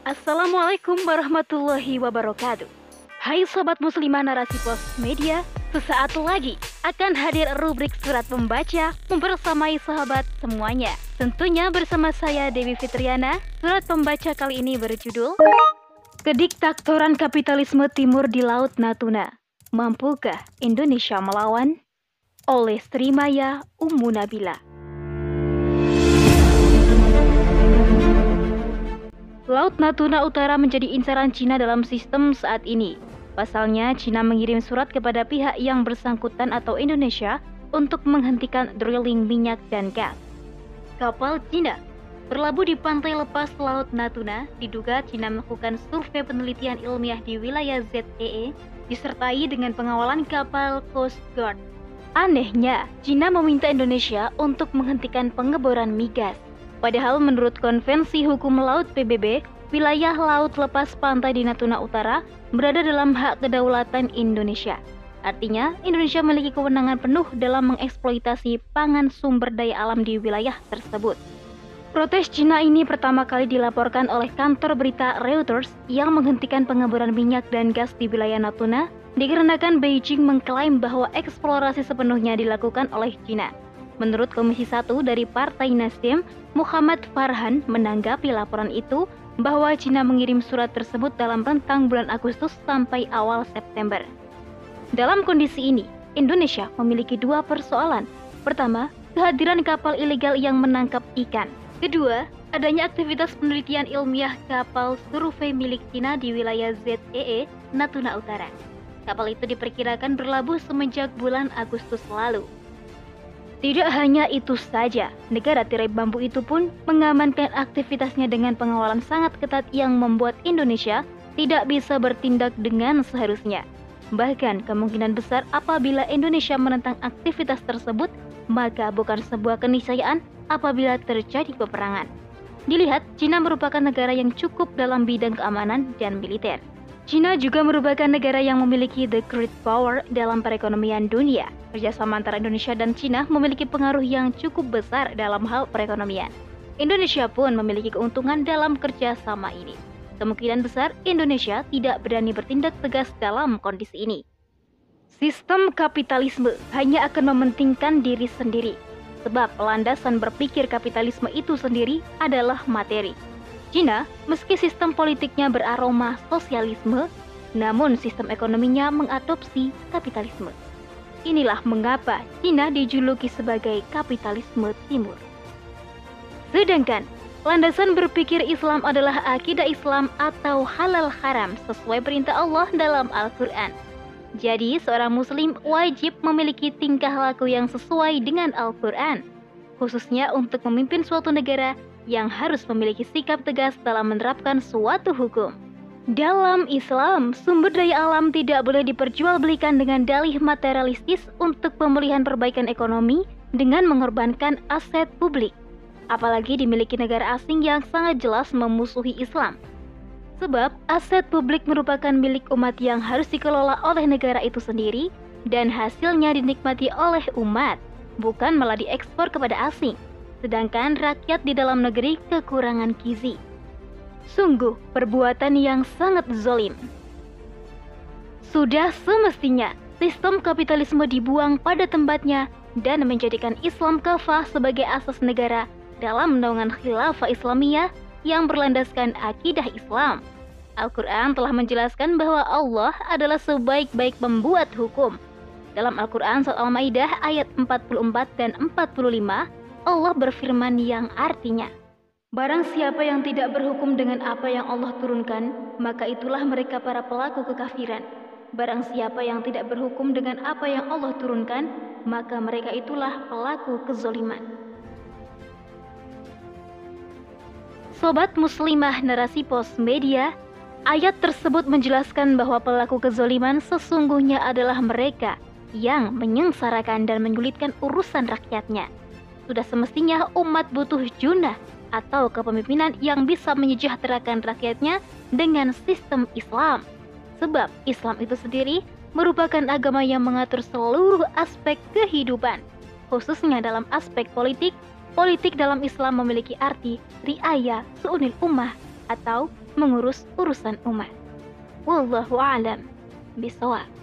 Assalamualaikum warahmatullahi wabarakatuh. Hai sobat muslimah narasi pos media, sesaat lagi akan hadir rubrik surat pembaca membersamai sahabat semuanya. Tentunya bersama saya Dewi Fitriana. Surat pembaca kali ini berjudul Kediktatoran Kapitalisme Timur di Laut Natuna. Mampukah Indonesia melawan? Oleh Srimaya Ummu Nabila. Laut Natuna Utara menjadi incaran Cina dalam sistem saat ini. Pasalnya, Cina mengirim surat kepada pihak yang bersangkutan atau Indonesia untuk menghentikan drilling minyak dan gas. Kapal Cina berlabuh di pantai lepas Laut Natuna, diduga Cina melakukan survei penelitian ilmiah di wilayah ZEE, disertai dengan pengawalan kapal Coast Guard. Anehnya, Cina meminta Indonesia untuk menghentikan pengeboran migas. Padahal menurut Konvensi Hukum Laut PBB, wilayah laut lepas pantai di Natuna Utara berada dalam hak kedaulatan Indonesia. Artinya, Indonesia memiliki kewenangan penuh dalam mengeksploitasi pangan sumber daya alam di wilayah tersebut. Protes Cina ini pertama kali dilaporkan oleh kantor berita Reuters yang menghentikan pengeboran minyak dan gas di wilayah Natuna dikarenakan Beijing mengklaim bahwa eksplorasi sepenuhnya dilakukan oleh Cina. Menurut Komisi 1 dari Partai Nasdem, Muhammad Farhan menanggapi laporan itu bahwa Cina mengirim surat tersebut dalam rentang bulan Agustus sampai awal September. Dalam kondisi ini, Indonesia memiliki dua persoalan. Pertama, kehadiran kapal ilegal yang menangkap ikan. Kedua, adanya aktivitas penelitian ilmiah kapal survei milik Cina di wilayah ZEE, Natuna Utara. Kapal itu diperkirakan berlabuh semenjak bulan Agustus lalu. Tidak hanya itu saja, negara tirai bambu itu pun mengamankan aktivitasnya dengan pengawalan sangat ketat yang membuat Indonesia tidak bisa bertindak dengan seharusnya. Bahkan kemungkinan besar apabila Indonesia menentang aktivitas tersebut, maka bukan sebuah keniscayaan apabila terjadi peperangan. Dilihat, Cina merupakan negara yang cukup dalam bidang keamanan dan militer. Cina juga merupakan negara yang memiliki the great power dalam perekonomian dunia. Kerjasama antara Indonesia dan Cina memiliki pengaruh yang cukup besar dalam hal perekonomian. Indonesia pun memiliki keuntungan dalam kerjasama ini. Kemungkinan besar Indonesia tidak berani bertindak tegas dalam kondisi ini. Sistem kapitalisme hanya akan mementingkan diri sendiri, sebab landasan berpikir kapitalisme itu sendiri adalah materi Cina, meski sistem politiknya beraroma sosialisme, namun sistem ekonominya mengadopsi kapitalisme. Inilah mengapa Cina dijuluki sebagai kapitalisme timur. Sedangkan landasan berpikir Islam adalah akidah Islam atau halal haram sesuai perintah Allah dalam Al-Quran. Jadi seorang muslim wajib memiliki tingkah laku yang sesuai dengan Al-Quran, khususnya untuk memimpin suatu negara yang harus memiliki sikap tegas dalam menerapkan suatu hukum. Dalam Islam, sumber daya alam tidak boleh diperjualbelikan dengan dalih materialistis untuk pemulihan perbaikan ekonomi dengan mengorbankan aset publik, apalagi dimiliki negara asing yang sangat jelas memusuhi Islam. Sebab aset publik merupakan milik umat yang harus dikelola oleh negara itu sendiri dan hasilnya dinikmati oleh umat, bukan malah diekspor kepada asing sedangkan rakyat di dalam negeri kekurangan gizi. Sungguh perbuatan yang sangat zolim. Sudah semestinya sistem kapitalisme dibuang pada tempatnya dan menjadikan Islam kafah sebagai asas negara dalam naungan khilafah Islamiyah yang berlandaskan akidah Islam. Al-Quran telah menjelaskan bahwa Allah adalah sebaik-baik pembuat hukum. Dalam Al-Quran surat Al-Maidah ayat 44 dan 45, Allah berfirman yang artinya, Barang siapa yang tidak berhukum dengan apa yang Allah turunkan, maka itulah mereka para pelaku kekafiran. Barang siapa yang tidak berhukum dengan apa yang Allah turunkan, maka mereka itulah pelaku kezoliman. Sobat muslimah narasi pos media, ayat tersebut menjelaskan bahwa pelaku kezoliman sesungguhnya adalah mereka yang menyengsarakan dan menyulitkan urusan rakyatnya. Sudah semestinya umat butuh junah atau kepemimpinan yang bisa menyejahterakan rakyatnya dengan sistem Islam. Sebab Islam itu sendiri merupakan agama yang mengatur seluruh aspek kehidupan, khususnya dalam aspek politik. Politik dalam Islam memiliki arti riaya suunil ummah atau mengurus urusan umat. Wallahu a'lam bisawab.